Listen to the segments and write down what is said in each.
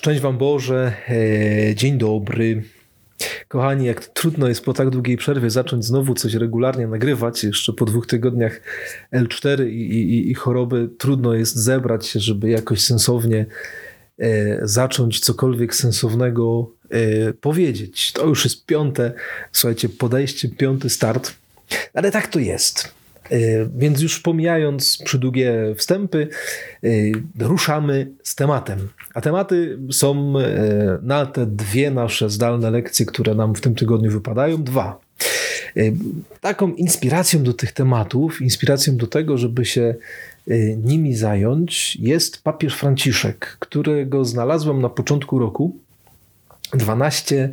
Szczęść Wam Boże, e, dzień dobry. Kochani, jak trudno jest po tak długiej przerwie zacząć znowu coś regularnie nagrywać, jeszcze po dwóch tygodniach L4 i, i, i choroby, trudno jest zebrać się, żeby jakoś sensownie e, zacząć cokolwiek sensownego e, powiedzieć. To już jest piąte, słuchajcie, podejście, piąty start, ale tak to jest. E, więc już pomijając przydługie wstępy, e, ruszamy z tematem. A tematy są e, na te dwie nasze zdalne lekcje, które nam w tym tygodniu wypadają, dwa. Taką inspiracją do tych tematów, inspiracją do tego, żeby się nimi zająć, jest papież Franciszek, którego znalazłem na początku roku. 12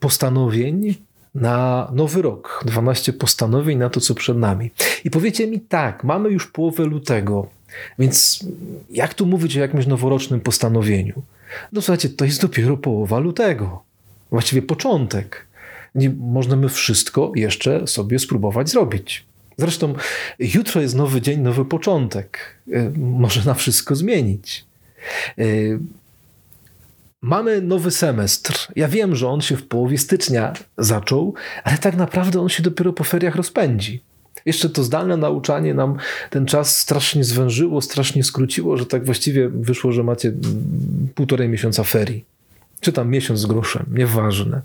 postanowień na nowy rok, 12 postanowień na to, co przed nami. I powiecie mi tak, mamy już połowę lutego, więc jak tu mówić o jakimś noworocznym postanowieniu? No słuchajcie, to jest dopiero połowa lutego, właściwie początek. Nie możemy wszystko jeszcze sobie spróbować zrobić. Zresztą jutro jest nowy dzień, nowy początek. E, może na wszystko zmienić. Mamy nowy semestr. Ja wiem, że on się w połowie stycznia zaczął, ale tak naprawdę on się dopiero po feriach rozpędzi. Jeszcze to zdalne nauczanie nam ten czas strasznie zwężyło, strasznie skróciło, że tak właściwie wyszło, że macie półtorej miesiąca ferii. Czy tam miesiąc z groszem, nieważne.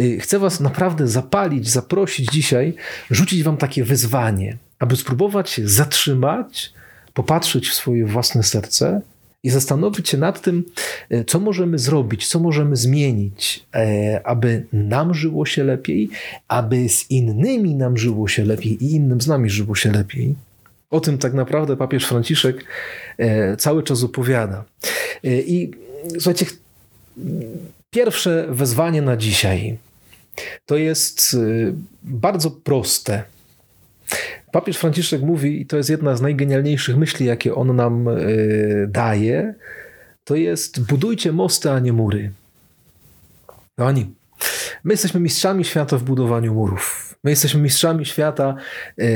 Y, chcę Was naprawdę zapalić, zaprosić dzisiaj, rzucić Wam takie wyzwanie, aby spróbować się zatrzymać, popatrzeć w swoje własne serce i zastanowić się nad tym, e, co możemy zrobić, co możemy zmienić, e, aby nam żyło się lepiej, aby z innymi nam żyło się lepiej i innym z nami żyło się lepiej. O tym tak naprawdę papież Franciszek e, cały czas opowiada. I słuchajcie, pierwsze wezwanie na dzisiaj to jest bardzo proste. Papież Franciszek mówi, i to jest jedna z najgenialniejszych myśli, jakie on nam yy, daje, to jest budujcie mosty, a nie mury. No ani. My jesteśmy mistrzami świata w budowaniu murów. My jesteśmy mistrzami świata yy,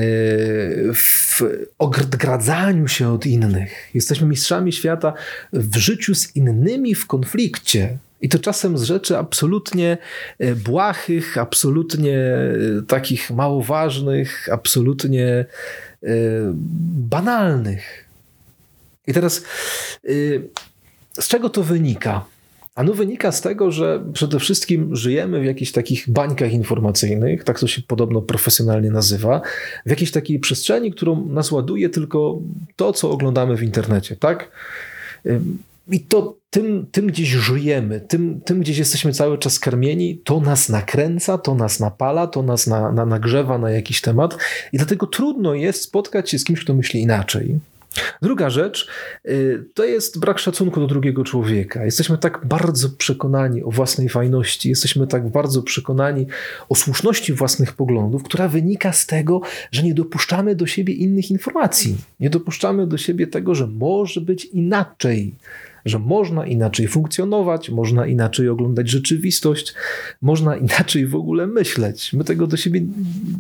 w odgradzaniu się od innych. Jesteśmy mistrzami świata w życiu z innymi w konflikcie. I to czasem z rzeczy absolutnie e, błahych, absolutnie e, takich mało ważnych, absolutnie e, banalnych. I teraz z czego to wynika? Ano wynika z tego, że przede wszystkim żyjemy w jakichś takich bańkach informacyjnych, tak to się podobno profesjonalnie nazywa, w jakiejś takiej przestrzeni, którą nas ładuje tylko to, co oglądamy w internecie, tak? I to tym, tym gdzieś żyjemy, tym, tym gdzieś jesteśmy cały czas karmieni, to nas nakręca, to nas napala, to nas na, na, nagrzewa na jakiś temat i dlatego trudno jest spotkać się z kimś, kto myśli inaczej. Druga rzecz y, to jest brak szacunku do drugiego człowieka. Jesteśmy tak bardzo przekonani o własnej fajności, jesteśmy tak bardzo przekonani o słuszności własnych poglądów, która wynika z tego, że nie dopuszczamy do siebie innych informacji. Nie dopuszczamy do siebie tego, że może być inaczej że można inaczej funkcjonować, można inaczej oglądać rzeczywistość, można inaczej w ogóle myśleć. My tego do siebie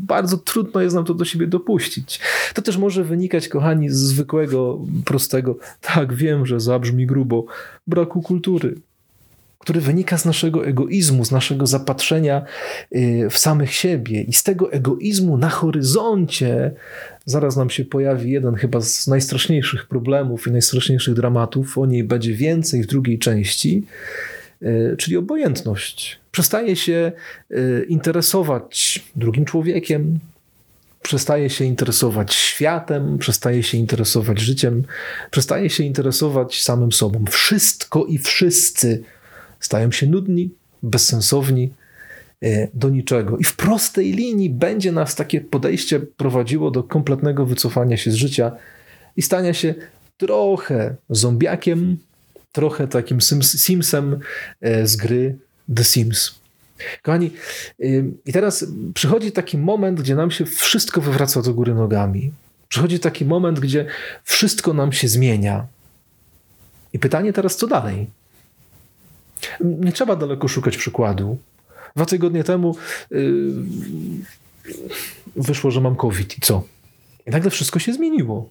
bardzo trudno jest nam to do siebie dopuścić. To też może wynikać, kochani, z zwykłego, prostego, tak wiem, że zabrzmi grubo, braku kultury który wynika z naszego egoizmu, z naszego zapatrzenia y, w samych siebie. I z tego egoizmu na horyzoncie zaraz nam się pojawi jeden chyba z najstraszniejszych problemów i najstraszniejszych dramatów. O niej będzie więcej w drugiej części, y, czyli obojętność. Przestaje się y, interesować drugim człowiekiem, przestaje się interesować światem, przestaje się interesować życiem, przestaje się interesować samym sobą. Wszystko i wszyscy stają się nudni, bezsensowni, e, do niczego. I w prostej linii będzie nas takie podejście prowadziło do kompletnego wycofania się z życia i stania się trochę zombiakiem, trochę takim Simsem e, z gry The Sims. Kochani, e, i teraz przychodzi taki moment, gdzie nam się wszystko wywraca do góry nogami. Przychodzi taki moment, gdzie wszystko nam się zmienia. I pytanie teraz, co dalej? Nie trzeba daleko szukać przykładu. Dwa tygodnie temu yy, wyszło, że mam COVID i co? I nagle wszystko się zmieniło.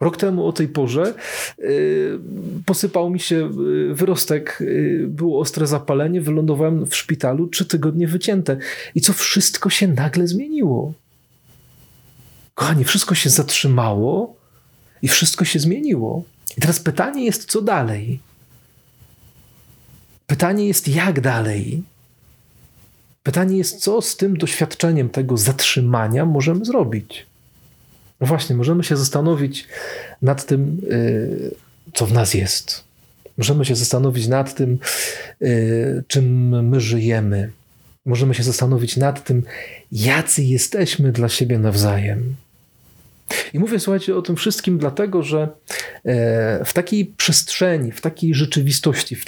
Rok temu o tej porze yy, posypał mi się yy, wyrostek, yy, było ostre zapalenie, wylądowałem w szpitalu, trzy tygodnie wycięte. I co wszystko się nagle zmieniło. Kochani, wszystko się zatrzymało i wszystko się zmieniło. I teraz pytanie jest, co dalej? Pytanie jest, jak dalej? Pytanie jest, co z tym doświadczeniem tego zatrzymania możemy zrobić? No właśnie, możemy się zastanowić nad tym, y, co w nas jest. Możemy się zastanowić nad tym, y, czym my żyjemy. Możemy się zastanowić nad tym, jacy jesteśmy dla siebie nawzajem. I mówię, słuchajcie, o tym wszystkim dlatego, że w takiej przestrzeni, w takiej rzeczywistości, w,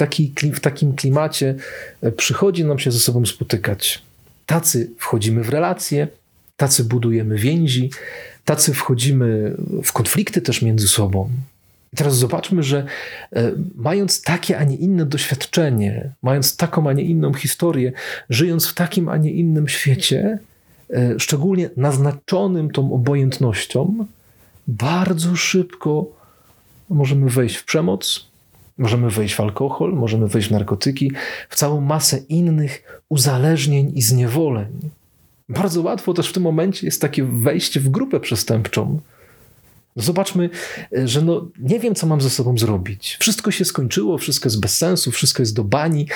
w takim klimacie e, przychodzi nam się ze sobą spotykać. Tacy wchodzimy w relacje, tacy budujemy więzi, tacy wchodzimy w konflikty też między sobą. I teraz zobaczmy, że e, mając takie, a nie inne doświadczenie, mając taką, a nie inną historię, żyjąc w takim, a nie innym świecie, e, szczególnie naznaczonym tą obojętnością, bardzo szybko możemy wejść w przemoc, możemy wejść w alkohol, możemy wejść w narkotyki, w całą masę innych uzależnień i zniewoleń. Bardzo łatwo też w tym momencie jest takie wejście w grupę przestępczą. Zobaczmy, że no, nie wiem, co mam ze sobą zrobić. Wszystko się skończyło, wszystko jest bez sensu, wszystko jest do bani.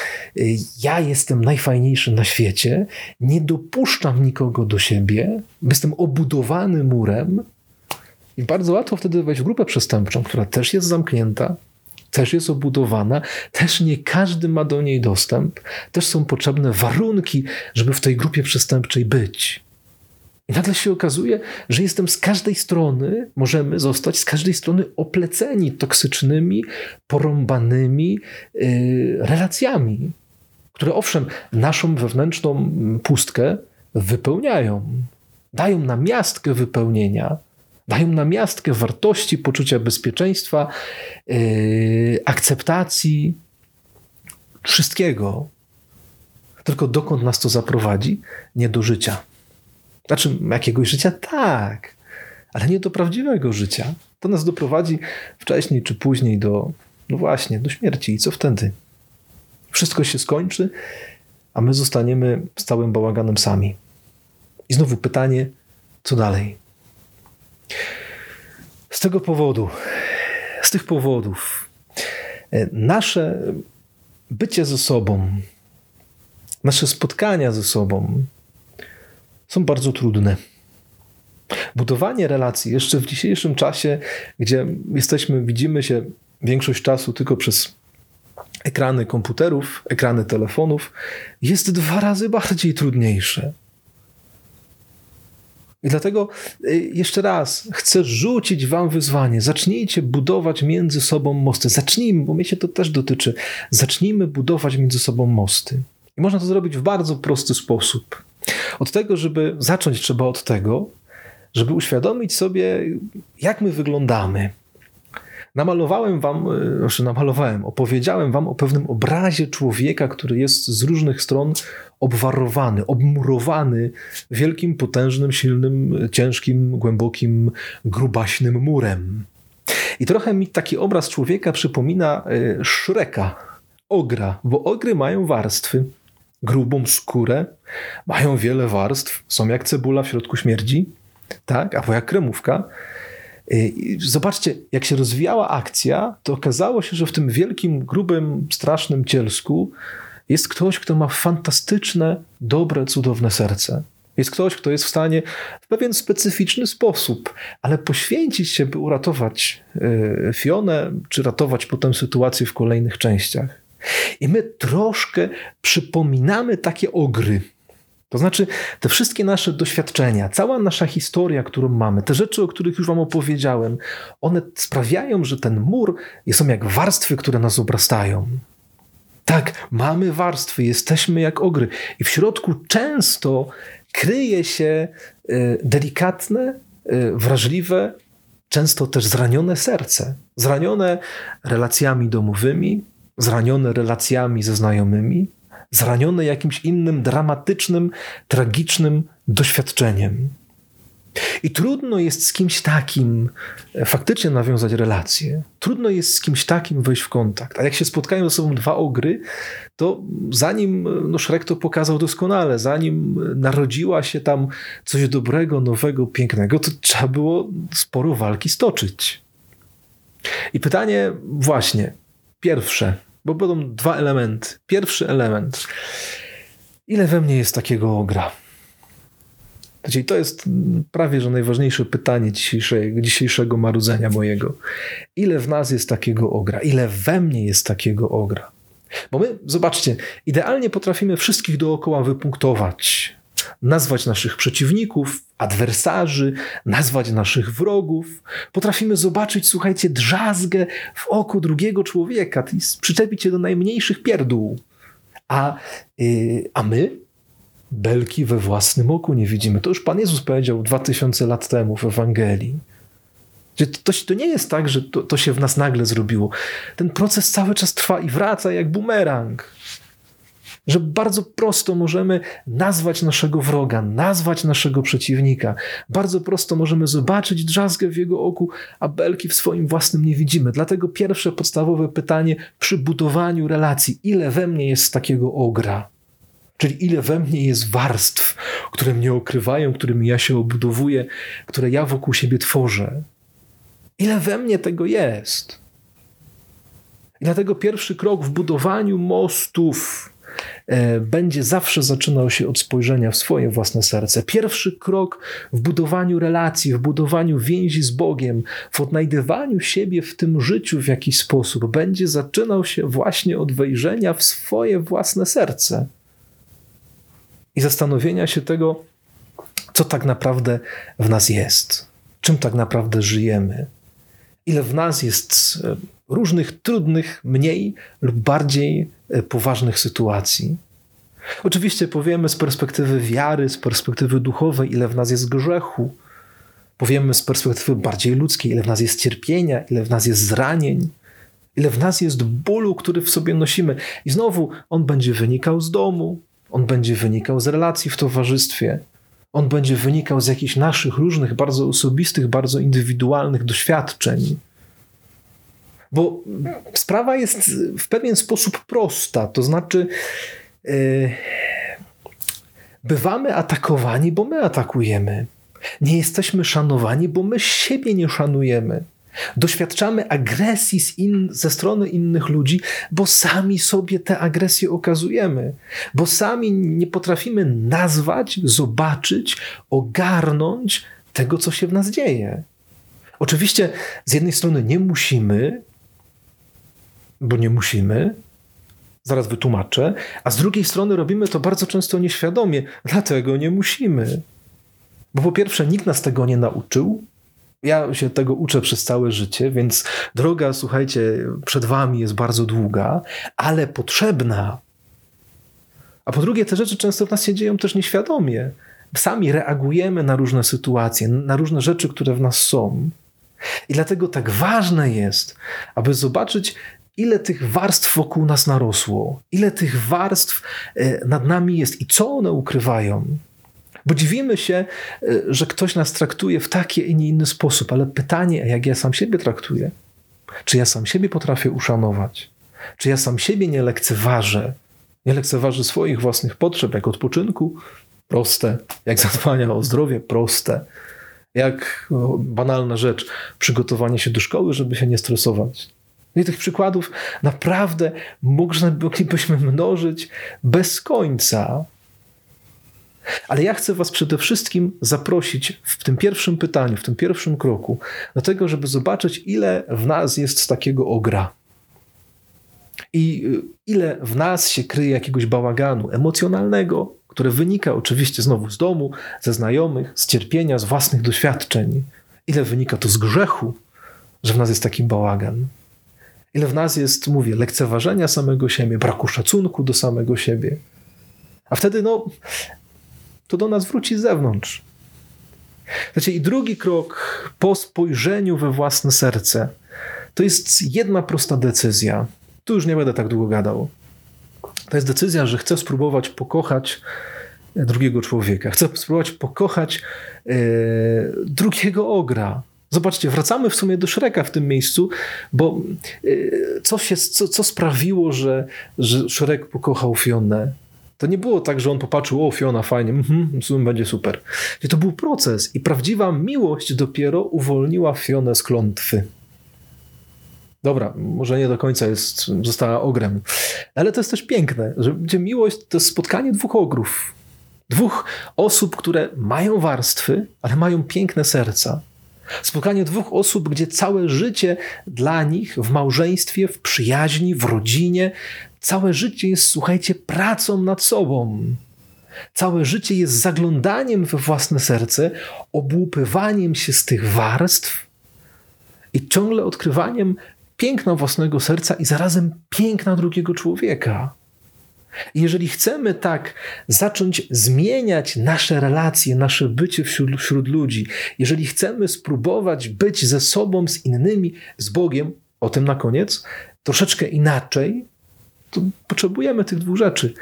Ja jestem najfajniejszy na świecie, nie dopuszczam nikogo do siebie, jestem obudowany murem. I bardzo łatwo wtedy wejść w grupę przestępczą, która też jest zamknięta, też jest obudowana, też nie każdy ma do niej dostęp, też są potrzebne warunki, żeby w tej grupie przestępczej być. I nagle się okazuje, że jestem z każdej strony, możemy zostać z każdej strony opleceni toksycznymi, porąbanymi yy, relacjami, które owszem, naszą wewnętrzną pustkę wypełniają, dają nam miastkę wypełnienia, dają nam miastkę wartości, poczucia bezpieczeństwa, yy, akceptacji, wszystkiego. Tylko dokąd nas to zaprowadzi? Nie do życia. Znaczy, jakiegoś życia? Tak, ale nie do prawdziwego życia. To nas doprowadzi wcześniej czy później do, no właśnie, do śmierci. I co wtedy? Wszystko się skończy, a my zostaniemy z całym bałaganem sami. I znowu pytanie, co dalej? Z tego powodu, z tych powodów, e, nasze bycie ze sobą, nasze spotkania ze sobą są bardzo trudne. Budowanie relacji jeszcze w dzisiejszym czasie, gdzie jesteśmy, widzimy się większość czasu tylko przez ekrany komputerów, ekrany telefonów, jest dwa razy bardziej trudniejsze. I dlatego y, jeszcze raz chcę rzucić Wam wyzwanie. Zacznijcie budować między sobą mosty. Zacznijmy, bo mnie się to też dotyczy. Zacznijmy budować między sobą mosty. I można to zrobić w bardzo prosty sposób. Od tego, żeby zacząć, trzeba od tego, żeby uświadomić sobie, jak my wyglądamy. Namalowałem wam, y, znaczy namalowałem, opowiedziałem wam o pewnym obrazie człowieka, który jest z różnych stron obwarowany, obmurowany wielkim, potężnym, silnym, ciężkim, głębokim, grubaśnym murem. I trochę mi taki obraz człowieka przypomina y, Szreka, ogra, bo ogry mają warstwy, grubą skórę, mają wiele warstw, są jak cebula w środku śmierdzi, tak, albo jak kremówka. Y, zobaczcie, jak się rozwijała akcja, to okazało się, że w tym wielkim, grubym, strasznym cielsku jest ktoś, kto ma fantastyczne, dobre, cudowne serce. Jest ktoś, kto jest w stanie w pewien specyficzny sposób, ale poświęcić się, by uratować y, Fionę, czy ratować potem sytuację w kolejnych częściach. I my troszkę przypominamy takie ogry. To znaczy, te wszystkie nasze doświadczenia, cała nasza historia, którą mamy, te rzeczy, o których już Wam opowiedziałem, one sprawiają, że ten mur są jak warstwy, które nas obrastają. Tak, mamy warstwy, jesteśmy jak ogry, i w środku często kryje się e, delikatne, e, wrażliwe, często też zranione serce. Zranione relacjami domowymi, zranione relacjami ze znajomymi, zranione jakimś innym dramatycznym, tragicznym doświadczeniem. I trudno jest z kimś takim e, faktycznie nawiązać relację. Trudno jest z kimś takim wejść w kontakt. A jak się spotkają ze sobą dwa ogry, to zanim no Szrek to pokazał doskonale, zanim narodziła się tam coś dobrego, nowego, pięknego, to trzeba było sporo walki stoczyć. I pytanie właśnie, pierwsze, bo będą dwa elementy. Pierwszy element. Ile we mnie jest takiego ogra? Czyli to jest prawie że najważniejsze pytanie dzisiejszego, dzisiejszego marudzenia mojego. Ile w nas jest takiego ogra? Ile we mnie jest takiego ogra? Bo my, zobaczcie, idealnie potrafimy wszystkich dookoła wypunktować, nazwać naszych przeciwników, adwersarzy, nazwać naszych wrogów. Potrafimy zobaczyć, słuchajcie, drzazgę w oku drugiego człowieka, przyczepić się do najmniejszych pierdół. A, yy, a my belki we własnym oku nie widzimy. To już Pan Jezus powiedział dwa tysiące lat temu w Ewangelii. To, to nie jest tak, że to, to się w nas nagle zrobiło. Ten proces cały czas trwa i wraca jak bumerang. Że bardzo prosto możemy nazwać naszego wroga, nazwać naszego przeciwnika. Bardzo prosto możemy zobaczyć drzazgę w jego oku, a belki w swoim własnym nie widzimy. Dlatego pierwsze podstawowe pytanie przy budowaniu relacji: ile we mnie jest takiego ogra? Czyli ile we mnie jest warstw, które mnie okrywają, którymi ja się obudowuję, które ja wokół siebie tworzę. Ile we mnie tego jest? I dlatego pierwszy krok w budowaniu mostów e, będzie zawsze zaczynał się od spojrzenia w swoje własne serce. Pierwszy krok w budowaniu relacji, w budowaniu więzi z Bogiem, w odnajdywaniu siebie w tym życiu w jakiś sposób będzie zaczynał się właśnie od wejrzenia w swoje własne serce i zastanowienia się tego, co tak naprawdę w nas jest, czym tak naprawdę żyjemy, ile w nas jest e, różnych trudnych, mniej lub bardziej e, poważnych sytuacji. Oczywiście powiemy z perspektywy wiary, z perspektywy duchowej, ile w nas jest grzechu. Powiemy z perspektywy bardziej ludzkiej, ile w nas jest cierpienia, ile w nas jest zranień, ile w nas jest bólu, który w sobie nosimy. I znowu on będzie wynikał z domu, on będzie wynikał z relacji w towarzystwie. On będzie wynikał z jakichś naszych różnych, bardzo osobistych, bardzo indywidualnych doświadczeń. Bo sprawa jest w pewien sposób prosta. To znaczy, yy, bywamy atakowani, bo my atakujemy. Nie jesteśmy szanowani, bo my siebie nie szanujemy. Doświadczamy agresji in, ze strony innych ludzi, bo sami sobie te agresje okazujemy, bo sami nie potrafimy nazwać, zobaczyć, ogarnąć tego, co się w nas dzieje. Oczywiście z jednej strony nie musimy, bo nie musimy, zaraz wytłumaczę, a z drugiej strony robimy to bardzo często nieświadomie, dlatego nie musimy. Bo po pierwsze, nikt nas tego nie nauczył, ja się tego uczę przez całe życie, więc droga, słuchajcie, przed wami jest bardzo długa, ale potrzebna. A po drugie, te rzeczy często w nas się dzieją też nieświadomie. Sami reagujemy na różne sytuacje, na różne rzeczy, które w nas są. I dlatego tak ważne jest, aby zobaczyć, ile tych warstw wokół nas narosło, ile tych warstw e, nad nami jest i co one ukrywają. Bo dziwimy się, y, że ktoś nas traktuje w taki, a nie inny sposób, ale pytanie, jak ja sam siebie traktuję? Czy ja sam siebie potrafię uszanować? Czy ja sam siebie nie lekceważę? Nie lekceważę swoich własnych potrzeb, jak odpoczynku? Proste. Jak zadbania o zdrowie? Proste. Jak no, banalna rzecz, przygotowanie się do szkoły, żeby się nie stresować. No I tych przykładów naprawdę moglibyśmy mnożyć bez końca. Ale ja chcę Was przede wszystkim zaprosić w tym pierwszym pytaniu, w tym pierwszym kroku, do tego, żeby zobaczyć, ile w nas jest takiego ogra. I y, ile w nas się kryje jakiegoś bałaganu emocjonalnego, które wynika oczywiście znowu z domu, ze znajomych, z cierpienia, z własnych doświadczeń. Ile wynika to z grzechu, że w nas jest taki bałagan. Ile w nas jest, mówię, lekceważenia samego siebie, braku szacunku do samego siebie. A wtedy, no, to do nas wróci z zewnątrz. Znaczy, i drugi krok po spojrzeniu we własne serce to jest jedna prosta decyzja. Tu już nie będę tak długo gadał. To jest decyzja, że chcę spróbować pokochać drugiego człowieka. Chcę spróbować pokochać e, drugiego ogra. Zobaczcie, wracamy w sumie do Szreka w tym miejscu, bo e, co, się, co, co sprawiło, że, że Szrek pokochał Fionę? To nie było tak, że on popatrzył, o Fiona, fajnie, mhm, będzie super. To był proces i prawdziwa miłość dopiero uwolniła Fionę z klątwy. Dobra, może nie do końca jest, została ogrem, ale to jest też piękne, że gdzie miłość to jest spotkanie dwóch ogrów. Dwóch osób, które mają warstwy, ale mają piękne serca. Spotkanie dwóch osób, gdzie całe życie dla nich w małżeństwie, w przyjaźni, w rodzinie, całe życie jest, słuchajcie, pracą nad sobą. Całe życie jest zaglądaniem we własne serce, obłupywaniem się z tych warstw i ciągle odkrywaniem piękna własnego serca i zarazem piękna drugiego człowieka. Jeżeli chcemy tak zacząć zmieniać nasze relacje, nasze bycie wśród, wśród ludzi, jeżeli chcemy spróbować być ze sobą, z innymi, z Bogiem, o tym na koniec, troszeczkę inaczej, to potrzebujemy tych dwóch rzeczy.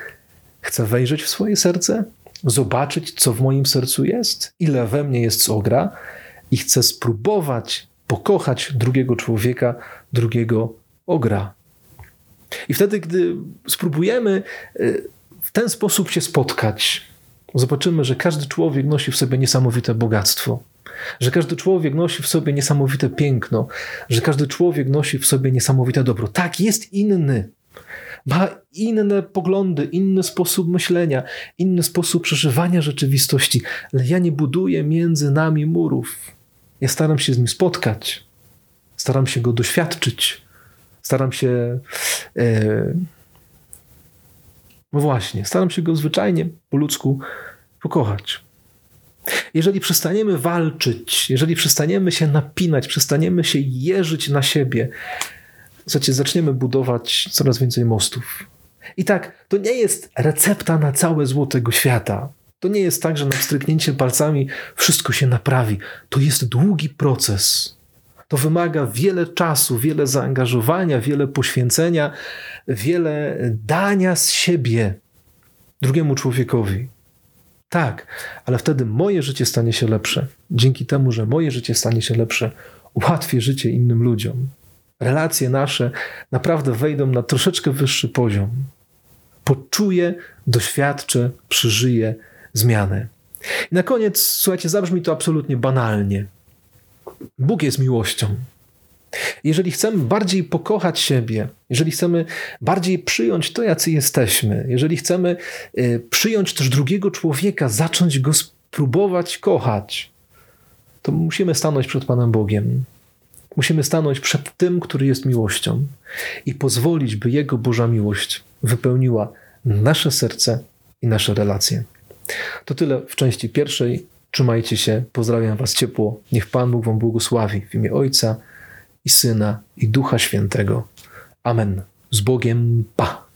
Chcę wejrzeć w swoje serce, zobaczyć, co w moim sercu jest, ile we mnie jest ogra, i chcę spróbować pokochać drugiego człowieka, drugiego ogra. I wtedy, gdy spróbujemy y, w ten sposób się spotkać, zobaczymy, że każdy człowiek nosi w sobie niesamowite bogactwo. Że każdy człowiek nosi w sobie niesamowite piękno, że każdy człowiek nosi w sobie niesamowite dobro. Tak, jest inny, ma inne poglądy, inny sposób myślenia, inny sposób przeżywania rzeczywistości, ale ja nie buduję między nami murów. Ja staram się z nim spotkać, staram się go doświadczyć, staram się. E, no właśnie, staram się go zwyczajnie po ludzku pokochać. Jeżeli przestaniemy walczyć, jeżeli przestaniemy się napinać, przestaniemy się jeżyć na siebie, słuchajcie, zaczniemy budować coraz więcej mostów. I tak, to nie jest recepta na całe zło tego świata. To nie jest tak, że na stryknięcie palcami wszystko się naprawi. To jest długi proces. To wymaga wiele czasu, wiele zaangażowania, wiele poświęcenia, wiele dania z siebie drugiemu człowiekowi. Tak, ale wtedy moje życie stanie się lepsze. Dzięki temu, że moje życie stanie się lepsze, ułatwię życie innym ludziom. Relacje nasze naprawdę wejdą na troszeczkę wyższy poziom. Poczuję, doświadczę, przeżyję zmianę. I na koniec, słuchajcie, zabrzmi to absolutnie banalnie. Bóg jest miłością. Jeżeli chcemy bardziej pokochać siebie, jeżeli chcemy bardziej przyjąć to, jacy jesteśmy, jeżeli chcemy y, przyjąć też drugiego człowieka, zacząć go spróbować kochać, to musimy stanąć przed Panem Bogiem. Musimy stanąć przed tym, który jest miłością i pozwolić, by Jego Boża miłość wypełniła nasze serce i nasze relacje. To tyle w części pierwszej. Trzymajcie się, pozdrawiam Was ciepło. Niech Pan Bóg Wam błogosławi w imię Ojca i Syna i Ducha Świętego. Amen. Z Bogiem, pa!